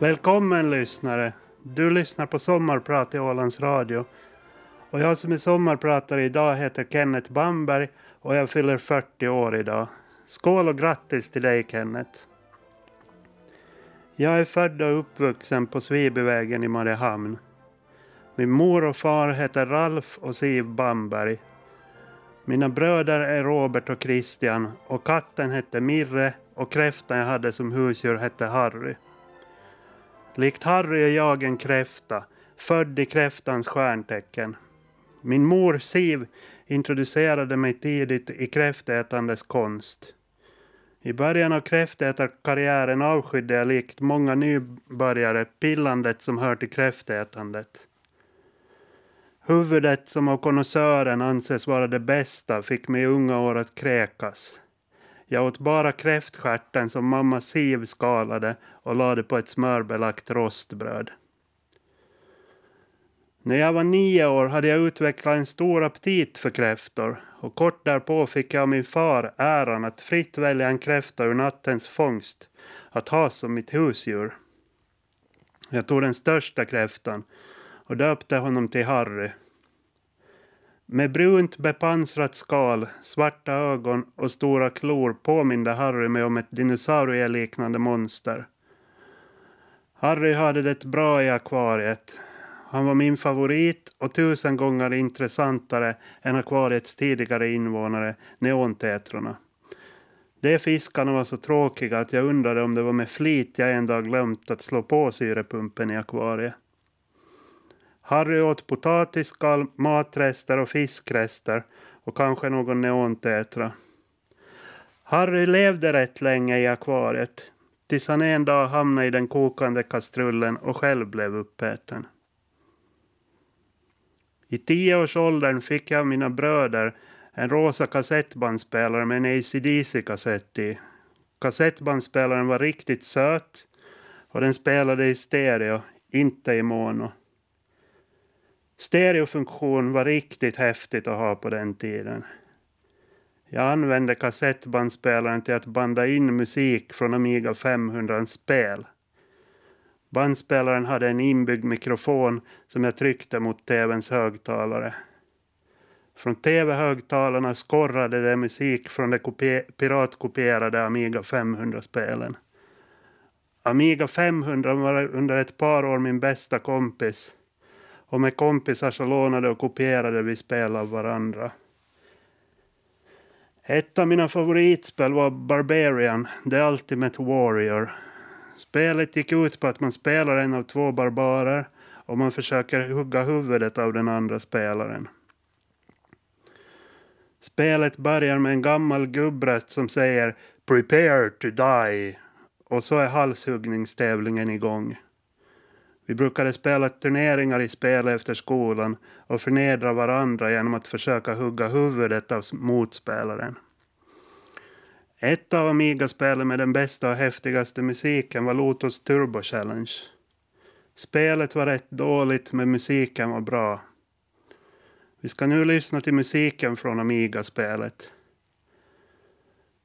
Välkommen lyssnare! Du lyssnar på Sommarprat i Ålands Radio. Och jag som är sommarpratare idag heter Kenneth Bamberg och jag fyller 40 år idag. Skål och grattis till dig Kenneth! Jag är född och uppvuxen på Svibyvägen i Mariehamn. Min mor och far heter Ralf och Siv Bamberg. Mina bröder är Robert och Christian och katten hette Mirre och kräftan jag hade som husdjur hette Harry. Likt Harry är jag en kräfta, född i kräftans stjärntecken. Min mor Siv introducerade mig tidigt i kräftätandes konst. I början av kräftätarkarriären avskydde jag likt många nybörjare pillandet som hör till kräftätandet. Huvudet som av konnässören anses vara det bästa fick mig i unga år att kräkas. Jag åt bara kräftstjärten som mamma Siv skalade och lade på ett smörbelagt rostbröd. När jag var nio år hade jag utvecklat en stor aptit för kräftor och kort därpå fick jag av min far äran att fritt välja en kräfta ur nattens fångst att ha som mitt husdjur. Jag tog den största kräftan och döpte honom till Harry. Med brunt bepansrat skal, svarta ögon och stora klor påminde Harry mig om ett dinosaurieliknande monster. Harry hade det bra i akvariet. Han var min favorit och tusen gånger intressantare än akvariets tidigare invånare, neontetrorna. De fiskarna var så tråkiga att jag undrade om det var med flit jag en dag glömt att slå på syrepumpen i akvariet. Harry åt potatisskal, matrester och fiskrester och kanske någon neontetra. Harry levde rätt länge i akvariet tills han en dag hamnade i den kokande kastrullen och själv blev uppäten. I tioårsåldern fick jag av mina bröder en rosa kassettbandspelare med en ACDC-kassett i. Kassettbandspelaren var riktigt söt och den spelade i stereo, inte i mono. Stereofunktion var riktigt häftigt att ha på den tiden. Jag använde kassettbandspelaren till att banda in musik från Amiga 500 spel. Bandspelaren hade en inbyggd mikrofon som jag tryckte mot tvns högtalare. Från tv-högtalarna skorrade det musik från de piratkopierade Amiga 500-spelen. Amiga 500 var under ett par år min bästa kompis och med kompisar så lånade och kopierade vi spel av varandra. Ett av mina favoritspel var Barbarian, The Ultimate Warrior. Spelet gick ut på att man spelar en av två barbarer och man försöker hugga huvudet av den andra spelaren. Spelet börjar med en gammal gubbröst som säger “Prepare to die” och så är halshuggningstävlingen igång. Vi brukade spela turneringar i spel efter skolan och förnedra varandra genom att försöka hugga huvudet av motspelaren. Ett av Amiga-spelen med den bästa och häftigaste musiken var Lotus Turbo Challenge. Spelet var rätt dåligt men musiken var bra. Vi ska nu lyssna till musiken från Amiga-spelet.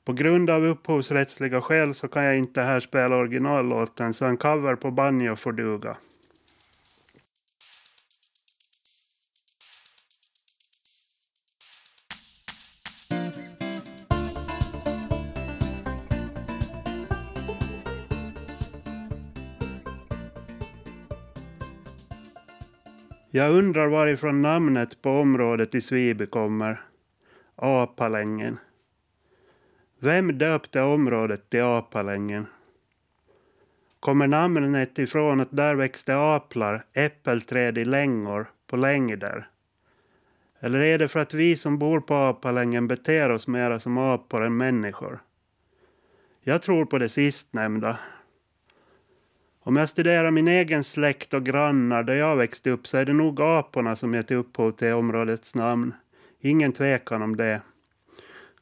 På grund av upphovsrättsliga skäl så kan jag inte här spela originallåten så en cover på banjo får duga. Jag undrar varifrån namnet på området i Sviby kommer. Apalängen. Vem döpte området till Apalängen? Kommer namnet ifrån att där växte aplar, äppelträd i längor, på längder? Eller är det för att vi som bor på Apalängen beter oss mera som apor än människor? Jag tror på det sistnämnda. Om jag studerar min egen släkt och grannar där jag växte upp så är det nog aporna som gett upphov till områdets namn. Ingen tvekan om det.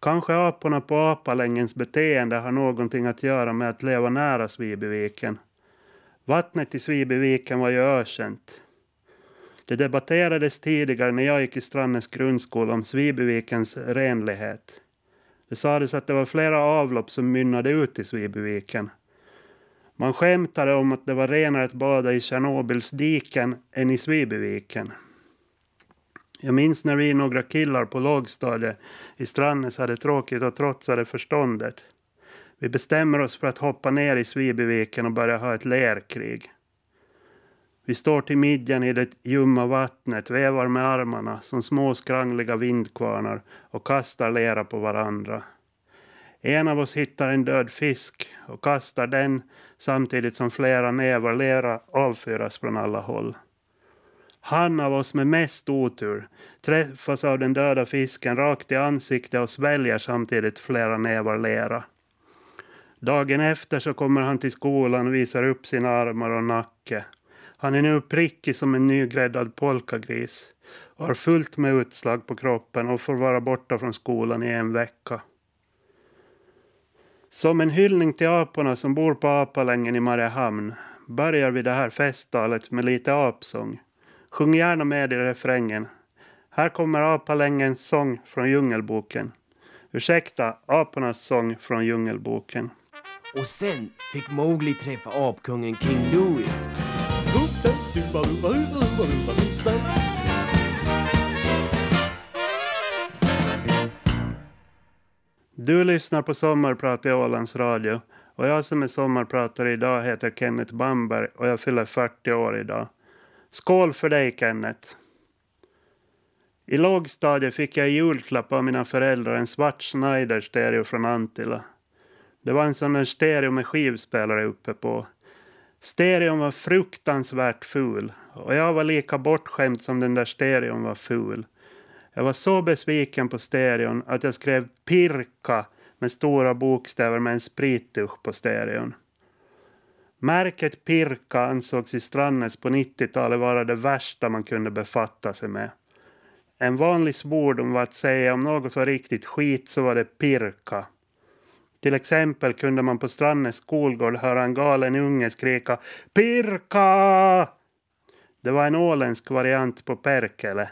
Kanske aporna på apalängens beteende har någonting att göra med att leva nära Svibyviken. Vattnet i Svibyviken var ju ökänt. Det debatterades tidigare när jag gick i Strandens grundskola om Svibyvikens renlighet. Det sades att det var flera avlopp som mynnade ut i Svibyviken. Man skämtade om att det var renare att bada i Tjernobyls diken än i Svibyviken. Jag minns när vi några killar på lågstadiet i Strandnäs hade tråkigt och trotsade förståndet. Vi bestämmer oss för att hoppa ner i Svibyviken och börja ha ett lerkrig. Vi står till midjan i det ljumma vattnet, vevar med armarna som små skrangliga vindkvarnar och kastar lera på varandra. En av oss hittar en död fisk och kastar den samtidigt som flera nävar lera avfyras från alla håll. Han av oss med mest otur träffas av den döda fisken rakt i ansiktet och sväljer samtidigt flera nävar lera. Dagen efter så kommer han till skolan och visar upp sina armar och nacke. Han är nu prickig som en nygräddad polkagris och har fullt med utslag på kroppen och får vara borta från skolan i en vecka. Som en hyllning till aporna som bor på Apalängen i Mariehamn börjar vi det här festtalet med lite apsång. Sjung gärna med i refrängen. Här kommer Apalängens sång från Djungelboken. Ursäkta, apornas sång från Djungelboken. Och sen fick Mowgli träffa apkungen King Louie. Du lyssnar på Sommarprat i Ålands Radio och jag som är sommarpratare idag heter Kenneth Bamberg och jag fyller 40 år idag. Skål för dig Kenneth! I lågstadiet fick jag i julklapp av mina föräldrar en svart Schneider-stereo från Antilla. Det var en sån där stereo med skivspelare uppe på. Stereon var fruktansvärt ful och jag var lika bortskämd som den där stereon var ful. Jag var så besviken på stereon att jag skrev pirka med stora bokstäver med en sprittusch på stereon. Märket Pirka ansågs i Strannäs på 90-talet vara det värsta man kunde befatta sig med. En vanlig svordom var att säga om något var riktigt skit så var det pirka. Till exempel kunde man på Strannäs skolgård höra en galen unge skrika Pirka! Det var en åländsk variant på Perkele.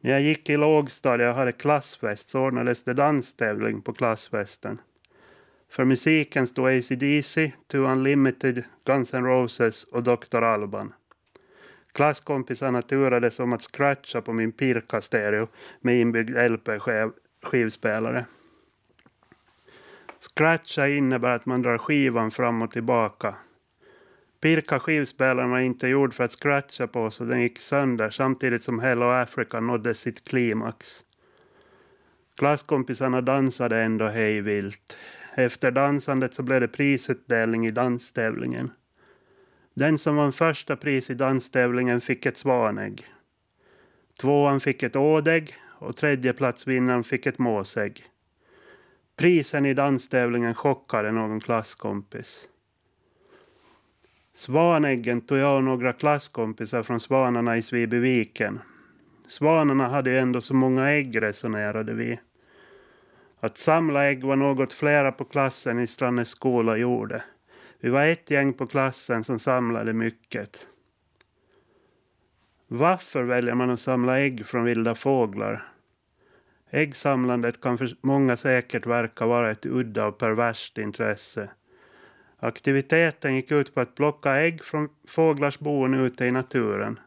När jag gick i lågstadiet och hade klassfest så ordnades det danstävling på klassfesten. För musiken stod AC/DC, Two Unlimited, Guns N' Roses och Dr. Alban. Klasskompisarna turades om att scratcha på min Pirka-stereo med inbyggd LP-skivspelare. Scratcha innebär att man drar skivan fram och tillbaka. Pirka skivspelaren var inte gjord för att scratcha på så den gick sönder samtidigt som Hello Africa nådde sitt klimax. Klasskompisarna dansade ändå hejvilt. Efter dansandet så blev det prisutdelning i danstävlingen. Den som vann första pris i danstävlingen fick ett svanägg. Tvåan fick ett ådägg och tredjeplatsvinnaren fick ett måsägg. Prisen i danstävlingen chockade någon klasskompis. Svanäggen tog jag och några klasskompisar från Svanarna i Svibyviken. Svanarna hade ju ändå så många ägg resonerade vi. Att samla ägg var något flera på klassen i Strannäs skola gjorde. Vi var ett gäng på klassen som samlade mycket. Varför väljer man att samla ägg från vilda fåglar? Äggsamlandet kan för många säkert verka vara ett udda och perverst intresse. Aktiviteten gick ut på att plocka ägg från fåglars bon ute i naturen.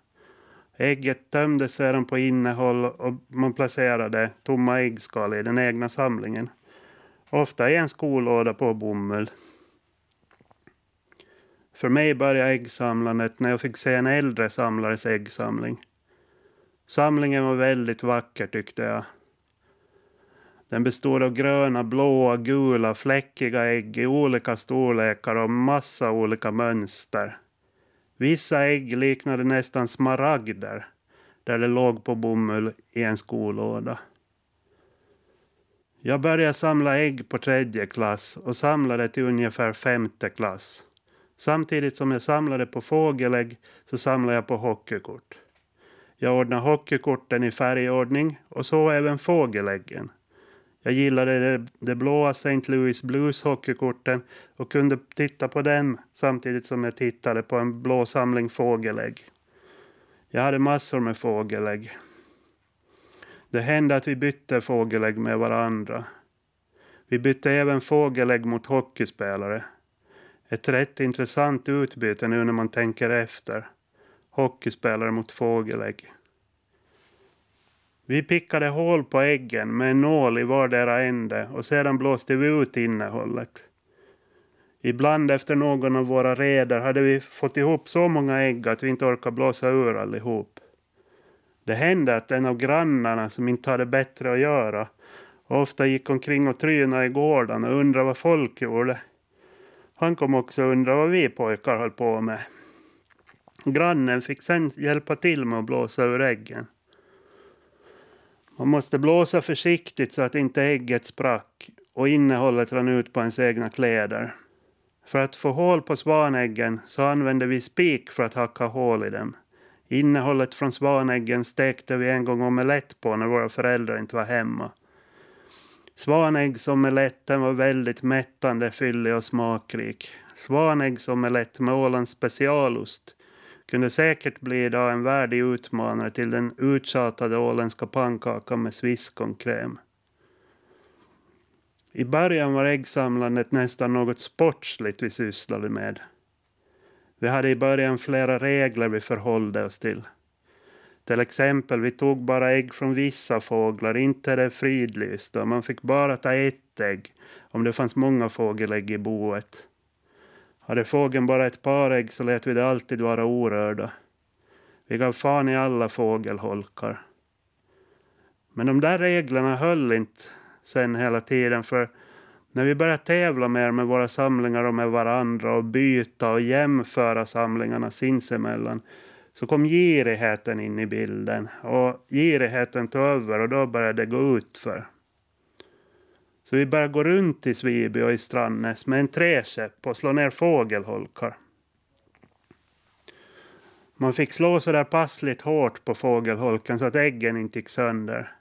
Ägget tömdes sedan på innehåll och man placerade tomma äggskal i den egna samlingen. Ofta i en skolåda på bomull. För mig började äggsamlandet när jag fick se en äldre samlares äggsamling. Samlingen var väldigt vacker tyckte jag. Den bestod av gröna, blåa, gula, fläckiga ägg i olika storlekar och massa olika mönster. Vissa ägg liknade nästan smaragder där det låg på bomull i en skolåda. Jag började samla ägg på tredje klass och samlade till ungefär femte klass. Samtidigt som jag samlade på fågelägg så samlade jag på hockeykort. Jag ordnade hockeykorten i färgordning och så även fågeläggen. Jag gillade det, det blåa St. Louis Blues hockeykorten och kunde titta på den samtidigt som jag tittade på en blå samling fågelägg. Jag hade massor med fågelägg. Det hände att vi bytte fågelägg med varandra. Vi bytte även fågelägg mot hockeyspelare. Ett rätt intressant utbyte nu när man tänker efter. Hockeyspelare mot fågelägg. Vi pickade hål på äggen med en nål i vardera ände och sedan blåste vi ut innehållet. Ibland efter någon av våra reder hade vi fått ihop så många ägg att vi inte orkade blåsa ur allihop. Det hände att en av grannarna som inte hade bättre att göra ofta gick omkring och trynade i gården och undrade vad folk gjorde. Han kom också undra vad vi pojkar höll på med. Grannen fick sen hjälpa till med att blåsa ur äggen. Man måste blåsa försiktigt så att inte ägget sprack och innehållet rann ut på ens egna kläder. För att få hål på svanäggen så använde vi spik för att hacka hål i dem. Innehållet från svanäggen stekte vi en gång omelett på när våra föräldrar inte var hemma. Svanäggsomeletten var väldigt mättande, fyllig och smakrik. Svanäggsomelett med Ålands specialost kunde säkert bli idag en värdig utmanare till den uttjatade åländska pannkakan med sviskonkräm. I början var äggsamlandet nästan något sportsligt vi sysslade med. Vi hade i början flera regler vi förhållde oss till. Till exempel, vi tog bara ägg från vissa fåglar, inte det fridlysta. Man fick bara ta ett ägg om det fanns många fågelägg i boet. Hade fågeln bara ett par ägg så lät vi det alltid vara orörda. Vi gav fan i alla fågelholkar. Men de där reglerna höll inte sen hela tiden för när vi började tävla mer med våra samlingar och med varandra och byta och jämföra samlingarna sinsemellan så kom girigheten in i bilden och girigheten tog över och då började det gå utför. Så vi började gå runt i Sviby och i Strandnäs med en träkäpp och slå ner fågelholkar. Man fick slå så där passligt hårt på fågelholken så att äggen inte gick sönder.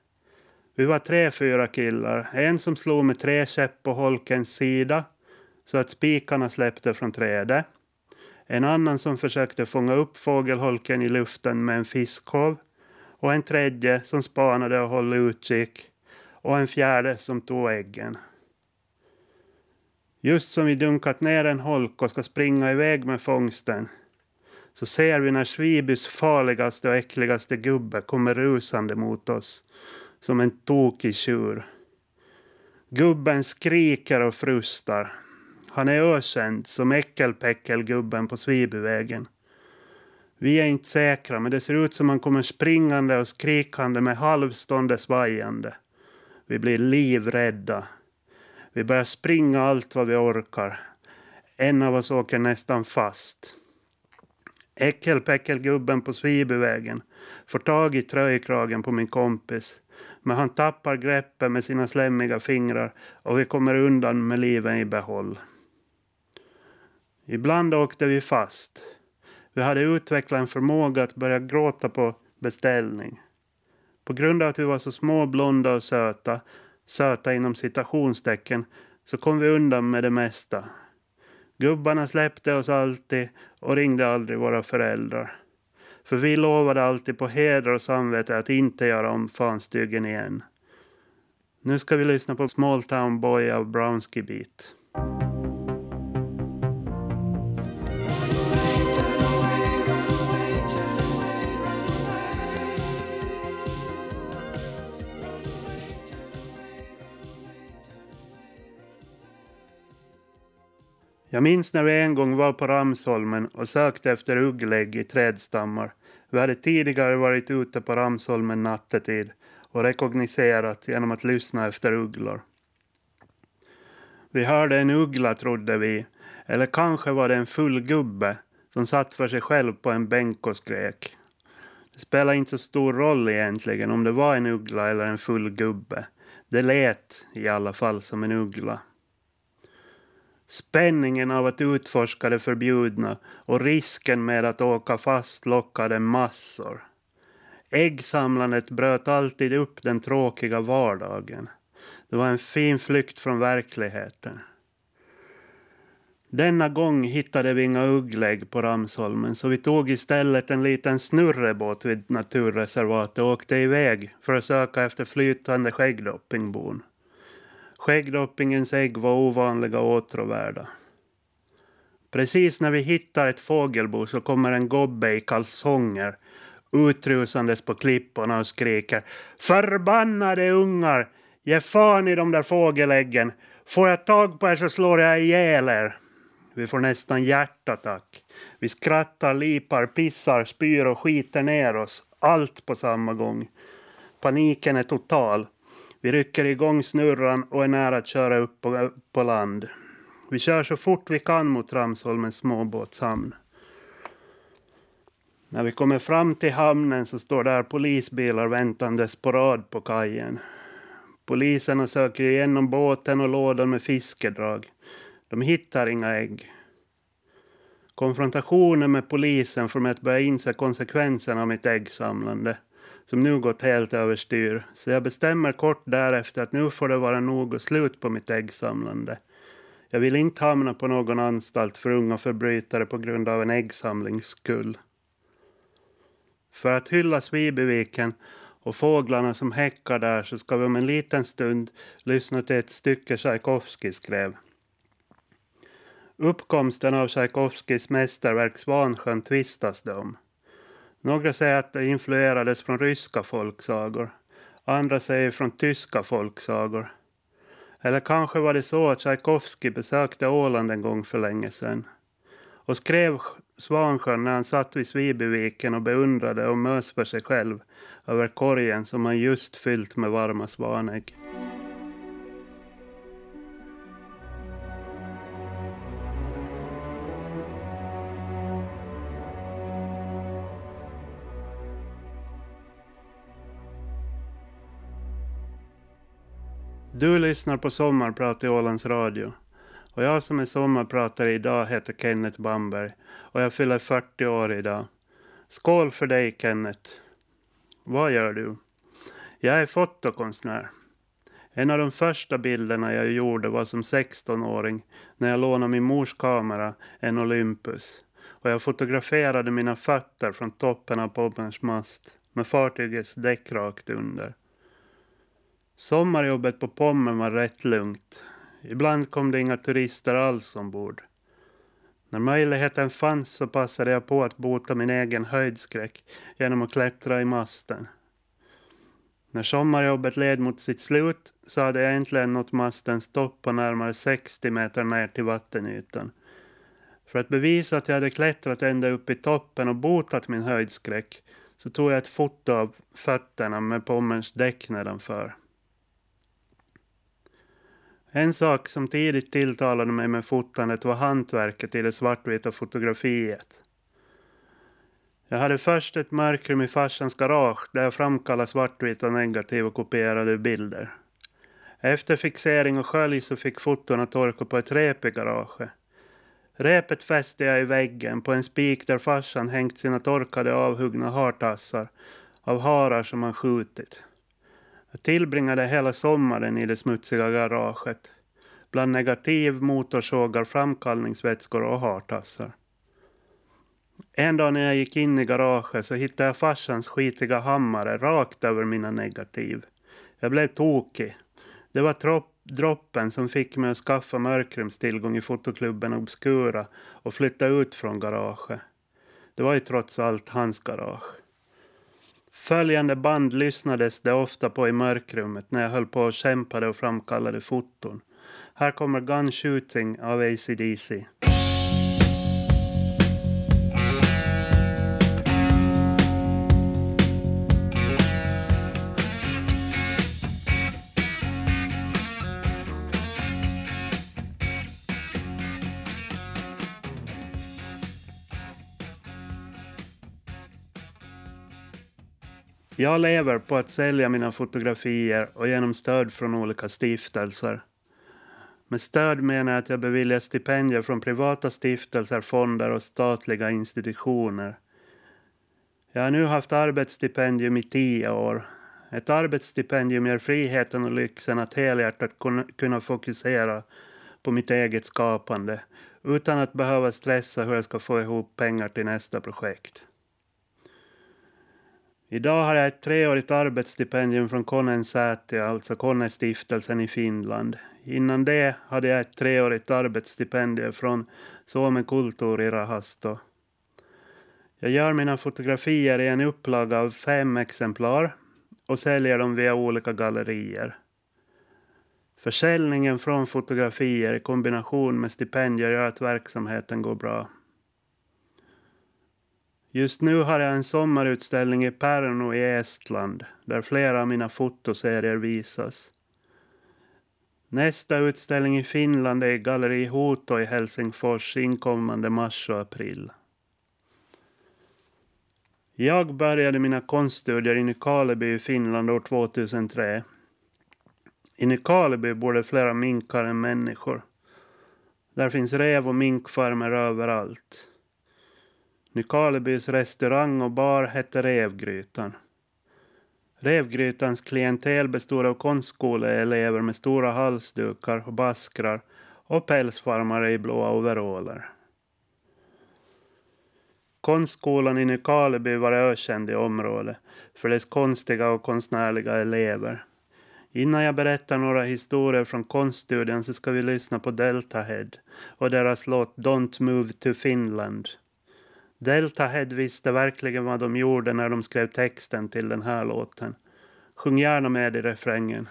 Vi var tre, fyra killar. En som slog med träkäpp på holkens sida så att spikarna släppte från trädet. En annan som försökte fånga upp fågelholken i luften med en fiskhov. Och en tredje som spanade och höll utkik. Och en fjärde som tog äggen. Just som vi dunkat ner en holk och ska springa iväg med fångsten så ser vi när Svibys farligaste och äckligaste gubbe kommer rusande mot oss som en tokig tjur. Gubben skriker och frustar. Han är ökänd som äckelpäckelgubben på Svibyvägen. Vi är inte säkra, men det ser ut som han kommer springande och skrikande med halvståndes svajande. Vi blir livrädda. Vi börjar springa allt vad vi orkar. En av oss åker nästan fast. Äckelpäckelgubben på Svibyvägen får tag i tröjkragen på min kompis. Men han tappar greppet med sina slemmiga fingrar och vi kommer undan med livet i behåll. Ibland åkte vi fast. Vi hade utvecklat en förmåga att börja gråta på beställning. På grund av att vi var så små, blonda och söta, söta inom citationstecken, så kom vi undan med det mesta. Gubbarna släppte oss alltid och ringde aldrig våra föräldrar. För vi lovade alltid på heder och samvete att inte göra om fanstygen igen. Nu ska vi lyssna på Small Town Boy av Brownski Beat. Jag minns när vi en gång var på Ramsholmen och sökte efter ugglägg i trädstammar. Vi hade tidigare varit ute på Ramsholmen nattetid och rekogniserat genom att lyssna efter ugglor. Vi hörde en uggla trodde vi, eller kanske var det en full gubbe som satt för sig själv på en bänk och skrek. Det spelar inte så stor roll egentligen om det var en uggla eller en full gubbe. Det lät i alla fall som en uggla. Spänningen av att utforska det förbjudna och risken med att åka fast lockade massor. Äggsamlandet bröt alltid upp den tråkiga vardagen. Det var en fin flykt från verkligheten. Denna gång hittade vi inga ugglägg på Ramsholmen så vi tog istället en liten snurrebåt vid naturreservatet och åkte iväg för att söka efter flytande skäggdoppingbon. Skäggdoppingens ägg var ovanliga och åtråvärda. Precis när vi hittar ett fågelbo så kommer en gobbe i kalsonger utrusandes på klipporna och skriker Förbannade ungar! Ge fan i de där fågeläggen! Får jag tag på er så slår jag ihjäl er! Vi får nästan hjärtattack. Vi skrattar, lipar, pissar, spyr och skiter ner oss. Allt på samma gång. Paniken är total. Vi rycker igång snurran och är nära att köra upp på, på land. Vi kör så fort vi kan mot Ramsholmens småbåtshamn. När vi kommer fram till hamnen så står där polisbilar väntandes på rad på kajen. Poliserna söker igenom båten och lådan med fiskedrag. De hittar inga ägg. Konfrontationen med polisen får mig att börja inse konsekvenserna av mitt äggsamlande som nu gått helt överstyr. Så jag bestämmer kort därefter att nu får det vara nog och slut på mitt äggsamlande. Jag vill inte hamna på någon anstalt för unga förbrytare på grund av en äggsamlings skull. För att hylla Svibyviken och fåglarna som häckar där så ska vi om en liten stund lyssna till ett stycke Tchaikovsky skrev. Uppkomsten av Tchaikovskys mästerverk Svansjön tvistas det om. Några säger att det influerades från ryska folksagor. Andra säger från tyska folksagor. Eller kanske var det så att Tchaikovsky besökte Åland en gång för länge sedan och skrev Svansjön när han satt vid Svibyviken och beundrade och mös för sig själv över korgen som han just fyllt med varma svanägg. Du lyssnar på Sommarprat i Ålands Radio. Och jag som är sommarpratare idag heter Kenneth Bamberg och jag fyller 40 år idag. Skål för dig Kenneth! Vad gör du? Jag är fotokonstnär. En av de första bilderna jag gjorde var som 16-åring när jag lånade min mors kamera, en Olympus. Och jag fotograferade mina fötter från toppen av Pommerns mast med fartygets däck rakt under. Sommarjobbet på Pommern var rätt lugnt. Ibland kom det inga turister alls ombord. När möjligheten fanns så passade jag på att bota min egen höjdskräck genom att klättra i masten. När sommarjobbet led mot sitt slut så hade jag äntligen nått mastens topp på närmare 60 meter ner till vattenytan. För att bevisa att jag hade klättrat ända upp i toppen och botat min höjdskräck så tog jag ett foto av fötterna med Pommerns däck nedanför. En sak som tidigt tilltalade mig med fotandet var hantverket i det svartvita fotografiet. Jag hade först ett mörkrum i farsans garage där jag framkallade svartvita negativ och kopierade bilder. Efter fixering och skölj så fick fotona torka på ett rep i garaget. Repet fäste jag i väggen på en spik där farsan hängt sina torkade avhuggna hartassar av harar som han skjutit. Jag tillbringade hela sommaren i det smutsiga garaget. Bland negativ, motorsågar, framkallningsvätskor och hartassar. En dag när jag gick in i garaget så hittade jag farsans skitiga hammare rakt över mina negativ. Jag blev tokig. Det var tropp, droppen som fick mig att skaffa mörkrumstillgång i fotoklubben Obscura och flytta ut från garaget. Det var ju trots allt hans garage. Följande band lyssnades det ofta på i mörkrummet när jag höll på och kämpade och framkallade foton. Här kommer Gun Shooting av ACDC. Jag lever på att sälja mina fotografier och genom stöd från olika stiftelser. Med stöd menar jag att jag beviljar stipendier från privata stiftelser, fonder och statliga institutioner. Jag har nu haft arbetsstipendium i tio år. Ett arbetsstipendium ger friheten och lyxen att helhjärtat kunna fokusera på mitt eget skapande utan att behöva stressa hur jag ska få ihop pengar till nästa projekt. Idag har jag ett treårigt arbetsstipendium från Konnensäätiö, alltså Konnestiftelsen i Finland. Innan det hade jag ett treårigt arbetsstipendium från Suomen kulttuurirahasto. Jag gör mina fotografier i en upplaga av fem exemplar och säljer dem via olika gallerier. Försäljningen från fotografier i kombination med stipendier gör att verksamheten går bra. Just nu har jag en sommarutställning i Pärnu i Estland där flera av mina fotoserier visas. Nästa utställning i Finland är i Galleri Hoto i Helsingfors inkommande mars och april. Jag började mina konststudier i Nykarleby i Finland år 2003. I Nykarleby bor det flera minkar än människor. Där finns rev och minkfarmer överallt. Nykarlebys restaurang och bar hette Revgrytan. Revgrytans klientel bestod av konstskoleelever med stora halsdukar och baskrar och pälsfarmare i blåa overaller. Konstskolan i Nykarleby var ökänd i området för dess konstiga och konstnärliga elever. Innan jag berättar några historier från konststudien så ska vi lyssna på Delta Head och deras låt Don't Move to Finland. Delta Head visste verkligen vad de gjorde när de skrev texten till den här låten. Sjung gärna med i refrängen.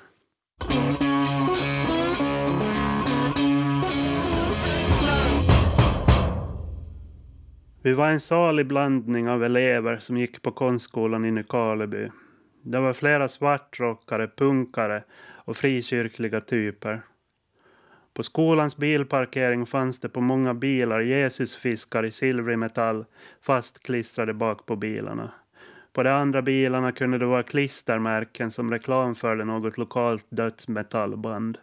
Vi var en salig blandning av elever som gick på konstskolan i Nykarleby. Det var flera svartrockare, punkare och frikyrkliga typer. På skolans bilparkering fanns det på många bilar Jesusfiskar i silvrig metall fastklistrade bak på bilarna. På de andra bilarna kunde det vara klistermärken som reklamförde något lokalt dödsmetallband.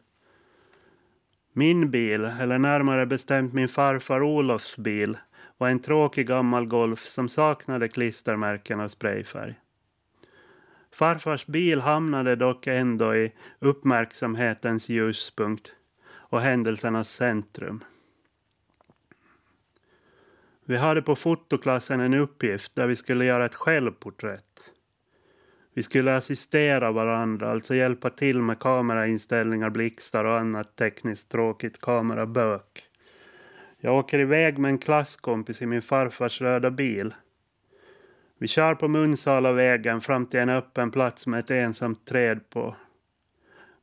Min bil, eller närmare bestämt min farfar Olofs bil, var en tråkig gammal Golf som saknade klistermärken och sprayfärg. Farfars bil hamnade dock ändå i uppmärksamhetens ljuspunkt och händelsernas centrum. Vi hade på fotoklassen en uppgift där vi skulle göra ett självporträtt. Vi skulle assistera varandra, alltså hjälpa till med kamerainställningar, blixtar och annat tekniskt tråkigt kamerabök. Jag åker iväg med en klasskompis i min farfars röda bil. Vi kör på Munsala vägen fram till en öppen plats med ett ensamt träd på.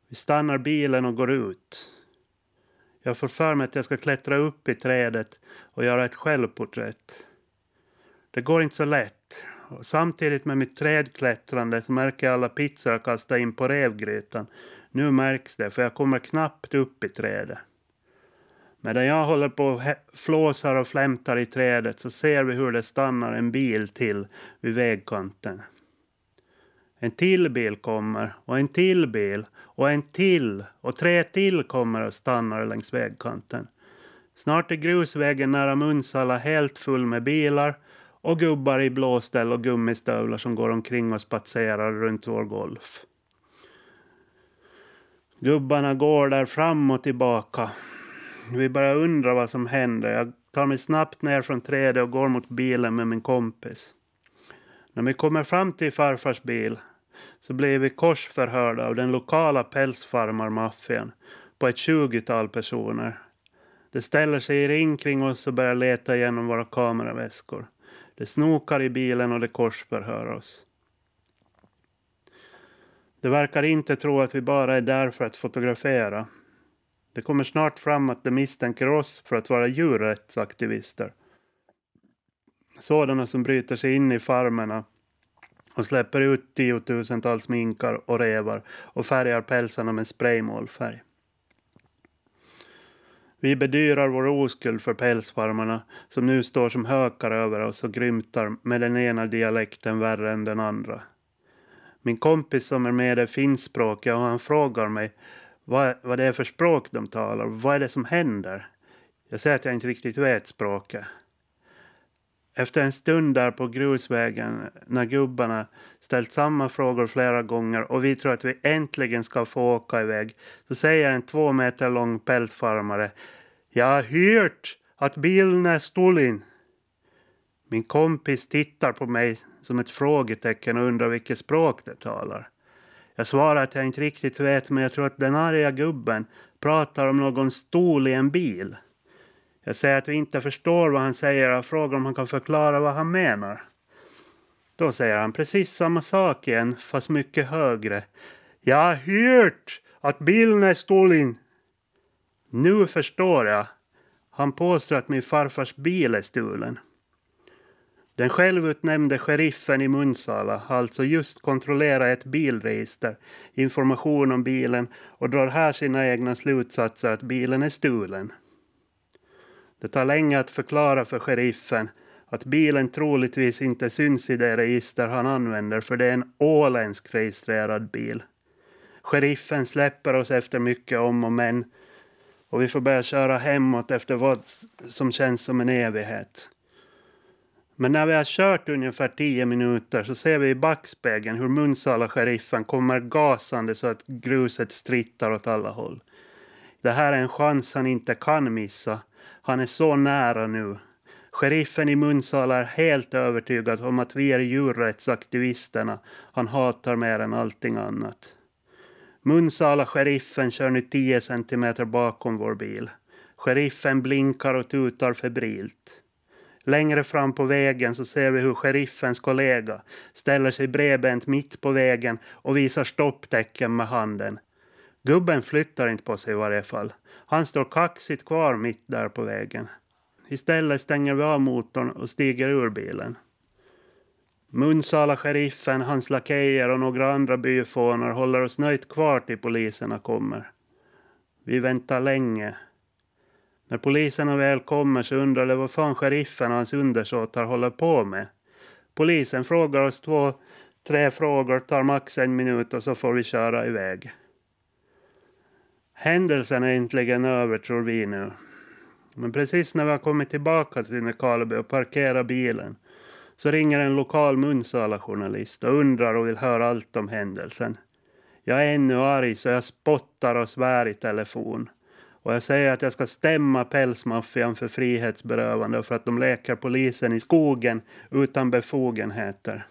Vi stannar bilen och går ut. Jag får för mig att jag ska klättra upp i trädet och göra ett självporträtt. Det går inte så lätt. Och samtidigt med mitt trädklättrande så märker jag alla pizzor jag kastar in på revgrytan. Nu märks det, för jag kommer knappt upp i trädet. Medan jag håller på och flåsar och flämtar i trädet så ser vi hur det stannar en bil till vid vägkanten. En till bil kommer och en till bil och en till och tre till kommer och stannar längs vägkanten. Snart är grusvägen nära Munsala helt full med bilar och gubbar i blåställ och gummistövlar som går omkring och spatserar runt vår golf. Gubbarna går där fram och tillbaka. Vi börjar undra vad som händer. Jag tar mig snabbt ner från trädet och går mot bilen med min kompis. När vi kommer fram till farfars bil så blir vi korsförhörda av den lokala pälsfarmarmaffian på ett tjugotal personer. De ställer sig i ring kring oss och börjar leta igenom våra kameraväskor. De snokar i bilen och de korsförhör oss. De verkar inte tro att vi bara är där för att fotografera. Det kommer snart fram att de misstänker oss för att vara djurrättsaktivister. Sådana som bryter sig in i farmerna och släpper ut tiotusentals minkar och revar och färgar pälsarna med spraymålfärg. Vi bedyrar vår oskuld för pälsfarmarna som nu står som hökar över oss och grymtar med den ena dialekten värre än den andra. Min kompis som är med är finskspråkig och han frågar mig vad, vad det är för språk de talar. Vad är det som händer? Jag säger att jag inte riktigt vet språket. Efter en stund där på grusvägen när gubbarna ställt samma frågor flera gånger och vi tror att vi äntligen ska få åka iväg så säger en två meter lång pältfarmare... Jag har hört att bilen är stulen. Min kompis tittar på mig som ett frågetecken och undrar vilket språk det talar. Jag svarar att jag inte riktigt vet men jag tror att den arga gubben pratar om någon stol i en bil. Jag säger att jag inte förstår vad han säger och frågar om han kan förklara vad han menar. Då säger han precis samma sak igen, fast mycket högre. Jag har hört att bilen är stulen. Nu förstår jag. Han påstår att min farfars bil är stulen. Den självutnämnde sheriffen i Munsala har alltså just kontrollerat ett bilregister, information om bilen och drar här sina egna slutsatser att bilen är stulen. Det tar länge att förklara för sheriffen att bilen troligtvis inte syns i det register han använder för det är en åländsk registrerad bil. Sheriffen släpper oss efter mycket om och men och vi får börja köra hemåt efter vad som känns som en evighet. Men när vi har kört ungefär tio minuter så ser vi i backspegeln hur Munsala-sheriffen kommer gasande så att gruset strittar åt alla håll. Det här är en chans han inte kan missa. Han är så nära nu. Sheriffen i Munsala är helt övertygad om att vi är djurrättsaktivisterna han hatar mer än allting annat. Munsala-sheriffen kör nu 10 centimeter bakom vår bil. Sheriffen blinkar och tutar febrilt. Längre fram på vägen så ser vi hur sheriffens kollega ställer sig bredbent mitt på vägen och visar stopptecken med handen. Gubben flyttar inte på sig i varje fall. Han står kaxigt kvar mitt där på vägen. Istället stänger vi av motorn och stiger ur bilen. Munsala-sheriffen, hans lakejer och några andra byfånar håller oss nöjt kvar till poliserna kommer. Vi väntar länge. När poliserna väl kommer så undrar de vad fan sheriffen och hans undersåtar håller på med. Polisen frågar oss två, tre frågor, tar max en minut och så får vi köra iväg. Händelsen är äntligen över tror vi nu. Men precis när vi har kommit tillbaka till Nykarleby och parkerat bilen så ringer en lokal Munsala-journalist och undrar och vill höra allt om händelsen. Jag är ännu arg så jag spottar och svär i telefon. Och jag säger att jag ska stämma pälsmaffian för frihetsberövande och för att de leker polisen i skogen utan befogenheter.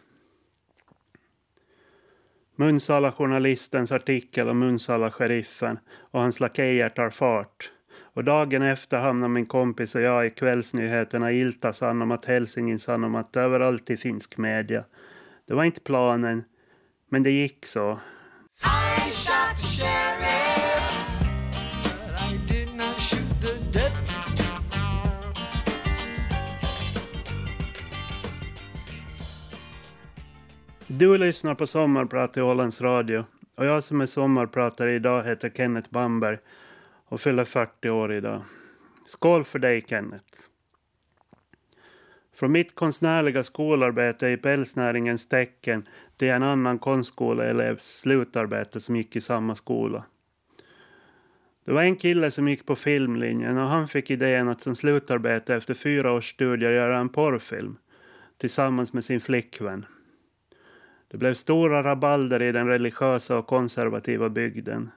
Munsala-journalistens artikel om Munsala-sheriffen och hans lakejer tar fart. Och dagen efter hamnar min kompis och jag i kvällsnyheterna i Ilta Sanomat, Helsingin Sanomat överallt i finsk media. Det var inte planen, men det gick så. Du lyssnar på Sommarprat i Ålands Radio och jag som är sommarpratare idag heter Kenneth Bamberg och fyller 40 år idag. Skål för dig Kenneth! Från mitt konstnärliga skolarbete i pälsnäringens tecken till en annan konstskoleelevs slutarbete som gick i samma skola. Det var en kille som gick på filmlinjen och han fick idén att som slutarbete efter fyra års studier göra en porrfilm tillsammans med sin flickvän. Det blev stora rabalder i den religiösa och konservativa bygden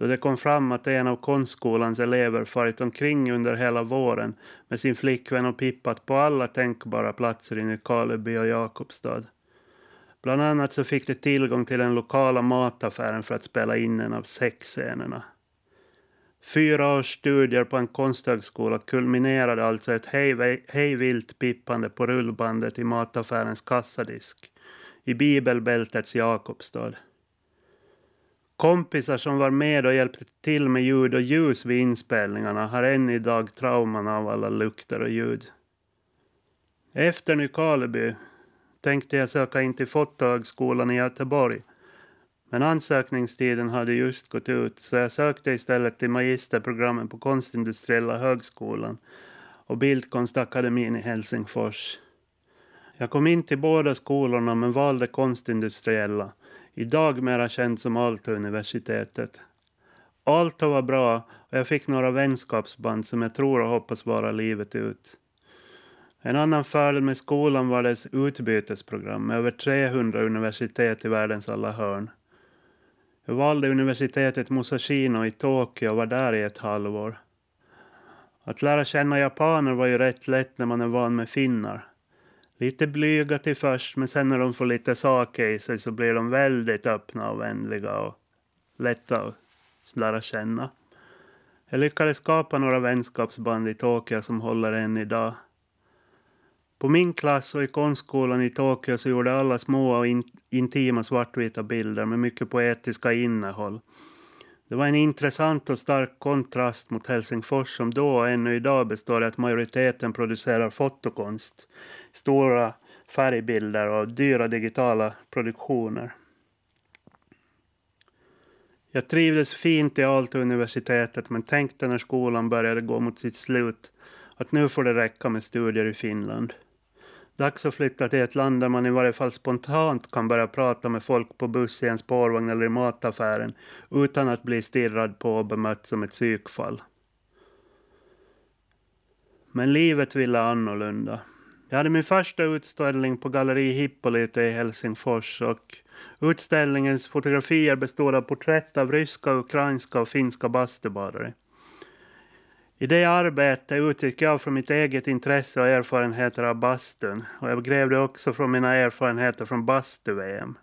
då det kom fram att en av konstskolans elever farit omkring under hela våren med sin flickvän och pippat på alla tänkbara platser i Nykarleby och Jakobstad. Bland annat så fick de tillgång till den lokala mataffären för att spela in en av sexscenerna. Fyra års studier på en konsthögskola kulminerade alltså ett hejvilt pippande på rullbandet i mataffärens kassadisk i bibelbältets Jakobstad. Kompisar som var med och hjälpte till med ljud och ljus vid inspelningarna har än idag trauman av alla lukter och ljud. Efter Nykarleby tänkte jag söka in till Fotohögskolan i Göteborg. Men ansökningstiden hade just gått ut så jag sökte istället till magisterprogrammen på Konstindustriella högskolan och Bildkonstakademin i Helsingfors. Jag kom in till båda skolorna men valde Konstindustriella idag mera känd som Aalto-universitetet. Aalto var bra och jag fick några vänskapsband som jag tror och hoppas vara livet ut. En annan fördel med skolan var dess utbytesprogram med över 300 universitet i världens alla hörn. Jag valde universitetet Musashino i Tokyo och var där i ett halvår. Att lära känna japaner var ju rätt lätt när man är van med finnar. Lite blyga till först, men sen när de får lite saker i sig så blir de väldigt öppna och vänliga och lätta att lära känna. Jag lyckades skapa några vänskapsband i Tokyo som håller än idag. På min klass och i konstskolan i Tokyo så gjorde alla små och in intima svartvita bilder med mycket poetiska innehåll. Det var en intressant och stark kontrast mot Helsingfors som då och ännu idag består i att majoriteten producerar fotokonst, stora färgbilder och dyra digitala produktioner. Jag trivdes fint i Aalto-universitetet men tänkte när skolan började gå mot sitt slut att nu får det räcka med studier i Finland. Dags att flytta till ett land där man i varje fall spontant kan börja prata med folk på buss, i en spårvagn eller i mataffären utan att bli stirrad på och bemött som ett psykfall. Men livet ville annorlunda. Jag hade min första utställning på Galleri Hippolyte i Helsingfors och utställningens fotografier bestod av porträtt av ryska, ukrainska och finska bastubadare. I det arbetet utgick jag från mitt eget intresse och erfarenheter av bastun och jag grävde också från mina erfarenheter från bastu-VM.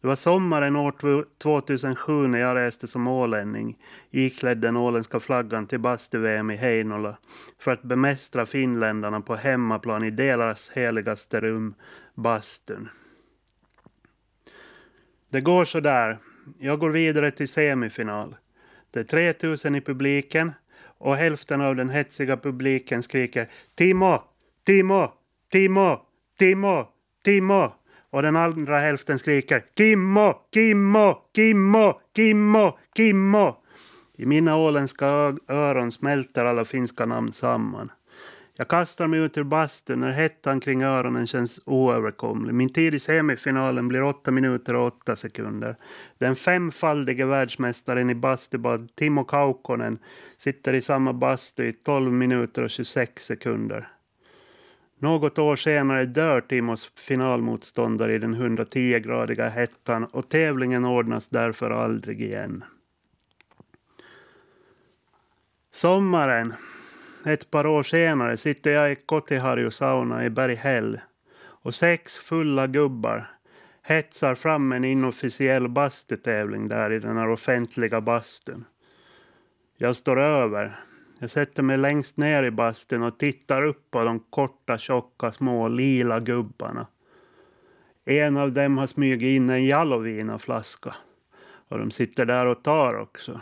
Det var sommaren år 2007 när jag reste som ålänning iklädd den åländska flaggan till bastu-VM i Heinola för att bemästra finländarna på hemmaplan i deras heligaste rum, bastun. Det går så där. Jag går vidare till semifinal. Det är 3000 i publiken och hälften av den hetsiga publiken skriker Timo, Timo, Timo, Timo, Timo. Och den andra hälften skriker Kimmo, Kimmo, Kimmo, Kimmo, Kimmo. I mina åländska öron smälter alla finska namn samman. Jag kastar mig ut ur bastun när hettan kring öronen känns oöverkomlig. Min tid i semifinalen blir 8 minuter och 8 sekunder. Den femfaldige världsmästaren i bastubad, Timo Kaukkonen, sitter i samma bastu i 12 minuter och 26 sekunder. Något år senare dör Timos finalmotståndare i den 110-gradiga hettan och tävlingen ordnas därför aldrig igen. Sommaren ett par år senare sitter jag i Kotiharju sauna i Berghäll och sex fulla gubbar hetsar fram en inofficiell bastutävling där i den här offentliga bastun. Jag står över. Jag sätter mig längst ner i bastun och tittar upp på de korta, tjocka, små lila gubbarna. En av dem har smugit in en Jalovina-flaska och de sitter där och tar också.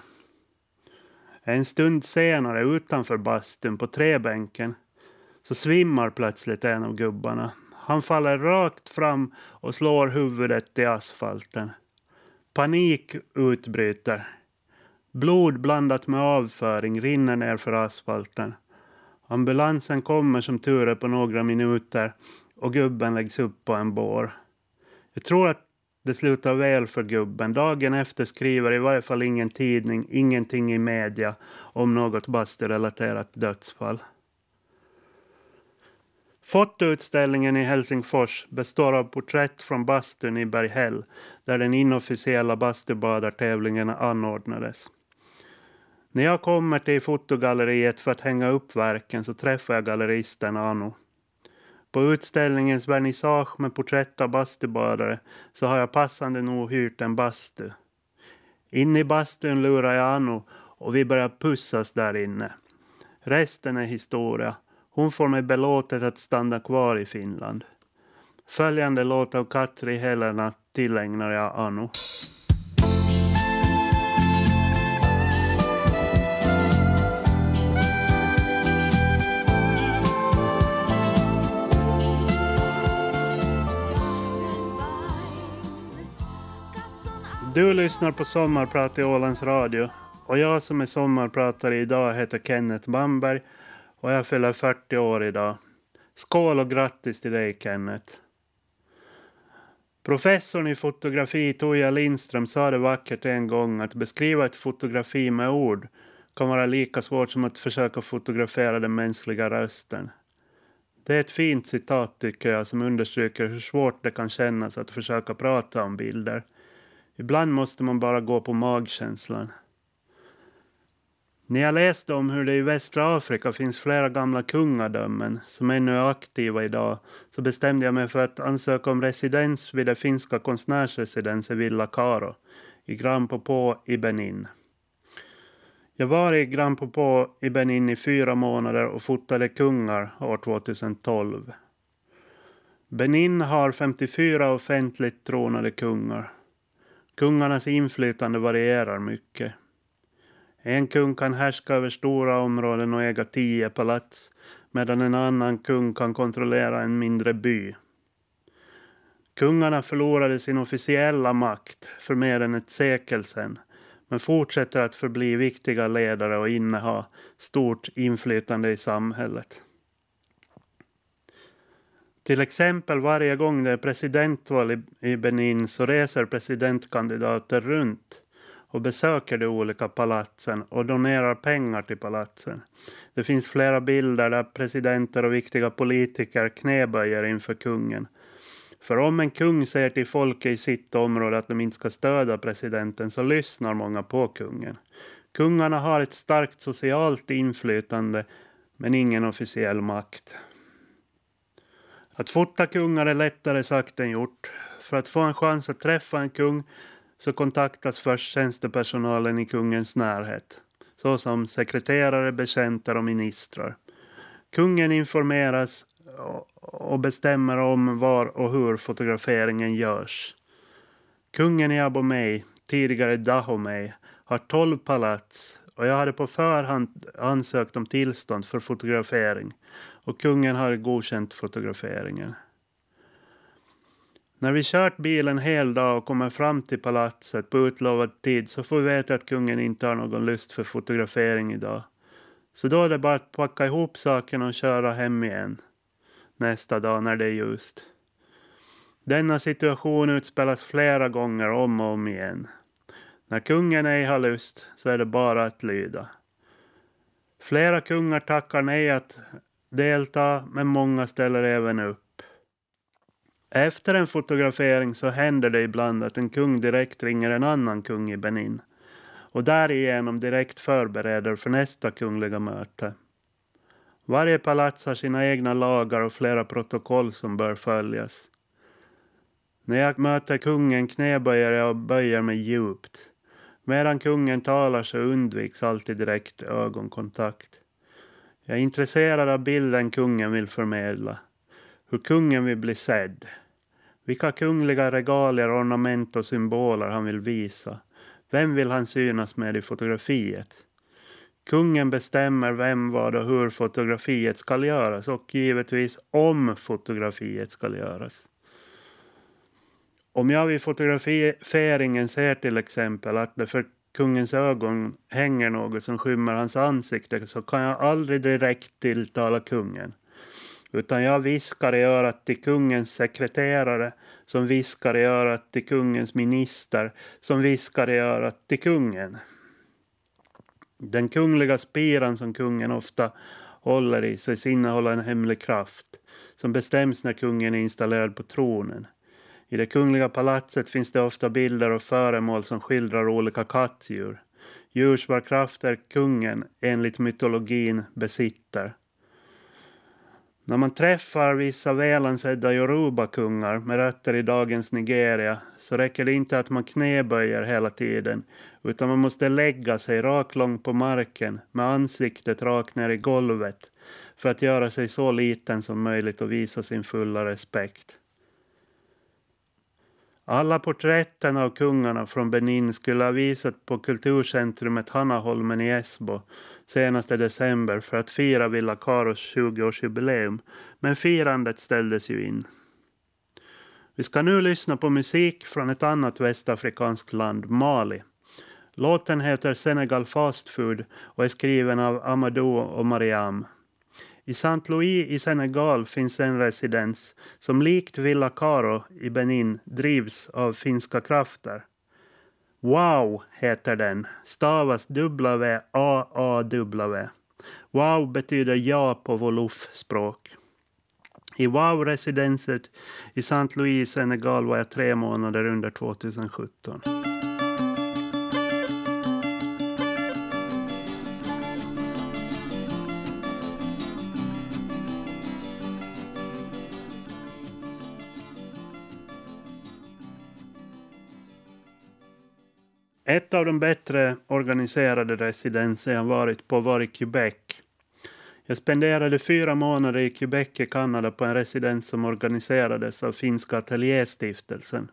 En stund senare utanför bastun på träbänken så svimmar plötsligt en av gubbarna. Han faller rakt fram och slår huvudet i asfalten. Panik utbryter. Blod blandat med avföring rinner ner för asfalten. Ambulansen kommer som tur är på några minuter och gubben läggs upp på en bår. Jag tror att det slutar väl för gubben. Dagen efter skriver i varje fall ingen tidning, ingenting i media om något basturelaterat dödsfall. Fotoutställningen i Helsingfors består av porträtt från bastun i Berghäll där den inofficiella bastubadartävlingen anordnades. När jag kommer till fotogalleriet för att hänga upp verken så träffar jag galleristen Anu. På utställningens vernissage med porträtt av bastubadare så har jag passande nog hyrt en bastu. Inne i bastun lurar jag Anu och vi börjar pussas där inne. Resten är historia. Hon får mig belåtet att stanna kvar i Finland. Följande låt av Katri Helena tillägnar jag Anu. Du lyssnar på Sommarprat i Ålands Radio och jag som är sommarpratare idag heter Kenneth Bamberg och jag fyller 40 år idag. Skål och grattis till dig Kenneth! Professorn i fotografi Toja Lindström sa det vackert en gång att beskriva ett fotografi med ord kan vara lika svårt som att försöka fotografera den mänskliga rösten. Det är ett fint citat tycker jag som understryker hur svårt det kan kännas att försöka prata om bilder. Ibland måste man bara gå på magkänslan. När jag läste om hur det i västra Afrika finns flera gamla kungadömen som ännu är aktiva idag så bestämde jag mig för att ansöka om residens vid det finska konstnärsresidenset Villa Karo i Grand Popo i Benin. Jag var i Grand Popo i Benin i fyra månader och fotade kungar år 2012. Benin har 54 offentligt tronade kungar. Kungarnas inflytande varierar mycket. En kung kan härska över stora områden och äga tio palats medan en annan kung kan kontrollera en mindre by. Kungarna förlorade sin officiella makt för mer än ett sekel sedan men fortsätter att förbli viktiga ledare och inneha stort inflytande i samhället. Till exempel varje gång det är presidentval i Benin så reser presidentkandidater runt och besöker de olika palatsen och donerar pengar till palatsen. Det finns flera bilder där presidenter och viktiga politiker knäböjer inför kungen. För om en kung säger till folket i sitt område att de inte ska stödja presidenten så lyssnar många på kungen. Kungarna har ett starkt socialt inflytande men ingen officiell makt. Att fota kungar är lättare sagt än gjort. För att få en chans att träffa en kung så kontaktas först tjänstepersonalen i kungens närhet, såsom sekreterare, betjänter och ministrar. Kungen informeras och bestämmer om var och hur fotograferingen görs. Kungen i Abomey, tidigare Dahomey, har tolv palats och jag hade på förhand ansökt om tillstånd för fotografering och kungen hade godkänt fotograferingen. När vi kört bilen hel dag och kommer fram till palatset på utlovad tid så får vi veta att kungen inte har någon lust för fotografering idag. Så då är det bara att packa ihop sakerna och köra hem igen. Nästa dag när det är ljust. Denna situation utspelas flera gånger om och om igen. När kungen ej har lust så är det bara att lyda. Flera kungar tackar nej att delta men många ställer även upp. Efter en fotografering så händer det ibland att en kung direkt ringer en annan kung i Benin och därigenom direkt förbereder för nästa kungliga möte. Varje palats har sina egna lagar och flera protokoll som bör följas. När jag möter kungen knäböjer jag och böjer mig djupt. Medan kungen talar så undviks alltid direkt ögonkontakt. Jag är intresserad av bilden kungen vill förmedla. Hur kungen vill bli sedd. Vilka kungliga regalier, ornament och symboler han vill visa. Vem vill han synas med i fotografiet? Kungen bestämmer vem, vad och hur fotografiet ska göras och givetvis om fotografiet ska göras. Om jag vid fotograferingen ser till exempel att det för kungens ögon hänger något som skymmer hans ansikte så kan jag aldrig direkt tilltala kungen. Utan jag viskar i örat till kungens sekreterare som viskar i örat till kungens minister som viskar i örat till kungen. Den kungliga spiran som kungen ofta håller i sig innehåller en hemlig kraft som bestäms när kungen är installerad på tronen. I det kungliga palatset finns det ofta bilder och föremål som skildrar olika kattdjur. Djurs krafter kungen enligt mytologin besitter. När man träffar vissa välansedda Yoruba-kungar med rötter i dagens Nigeria så räcker det inte att man knäböjer hela tiden utan man måste lägga sig raklång på marken med ansiktet rakt ner i golvet för att göra sig så liten som möjligt och visa sin fulla respekt. Alla porträtten av kungarna från Benin skulle ha visat på kulturcentrumet Hannaholmen i Esbo senaste december för att fira Villa Karos 20-årsjubileum, men firandet ställdes ju in. Vi ska nu lyssna på musik från ett annat västafrikanskt land, Mali. Låten heter Senegal Fast Food och är skriven av Amadou och Mariam. I Saint Louis i Senegal finns en residens som likt Villa Caro i Benin drivs av finska krafter. Wow heter den, stavas W-A-A-W. Wow betyder ja på wolof-språk. I Wow-residenset i Saint Louis, Senegal var jag tre månader under 2017. Ett av de bättre organiserade residenser jag varit på var i Quebec. Jag spenderade fyra månader i Quebec i Kanada på en residens som organiserades av Finska Ateljéstiftelsen.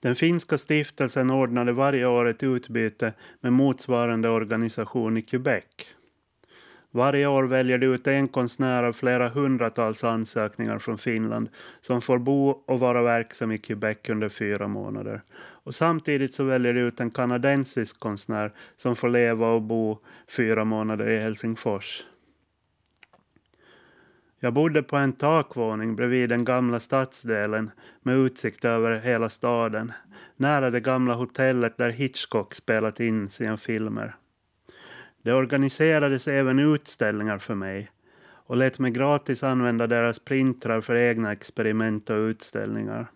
Den finska stiftelsen ordnade varje år ett utbyte med motsvarande organisation i Quebec. Varje år väljer de ut en konstnär av flera hundratals ansökningar från Finland som får bo och vara verksam i Quebec under fyra månader. Och samtidigt så väljer de ut en kanadensisk konstnär som får leva och bo fyra månader i Helsingfors. Jag bodde på en takvåning bredvid den gamla stadsdelen med utsikt över hela staden, nära det gamla hotellet där Hitchcock spelat in sina filmer. Det organiserades även utställningar för mig och lät mig gratis använda deras printrar för egna experiment och utställningar.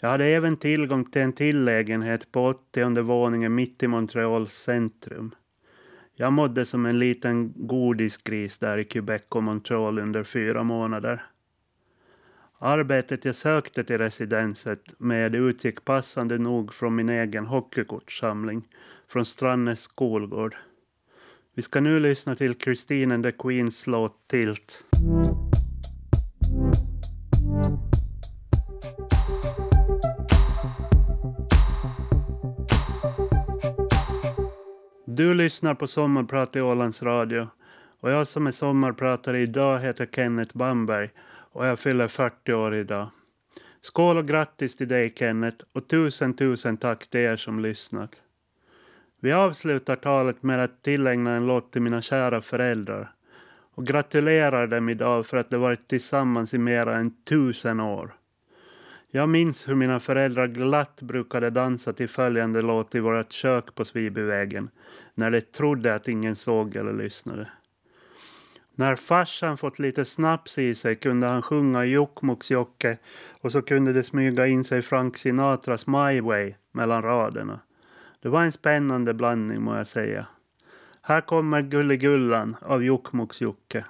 Jag hade även tillgång till en tillägenhet på 80 våningen mitt i Montreals centrum. Jag mådde som en liten godisgris där i Quebec och Montreal under fyra månader. Arbetet jag sökte till residenset med utgick passande nog från min egen hockeykortssamling från Strannäs skolgård. Vi ska nu lyssna till Christine and the Queens låt Tilt. Du lyssnar på Sommarprat i Ålands Radio och jag som är sommarpratare idag heter Kenneth Bamberg och jag fyller 40 år idag. Skål och grattis till dig Kenneth och tusen tusen tack till er som lyssnat. Vi avslutar talet med att tillägna en låt till mina kära föräldrar och gratulerar dem idag för att de varit tillsammans i mera än tusen år. Jag minns hur mina föräldrar glatt brukade dansa till följande låt i vårt kök på Svibyvägen när de trodde att ingen såg eller lyssnade. När farsan fått lite snaps i sig kunde han sjunga Jokkmokks-Jokke och så kunde det smyga in sig Frank Sinatras My Way mellan raderna. Det var en spännande blandning må jag säga. Här kommer Gullegullan av Jokkmokks-Jokke.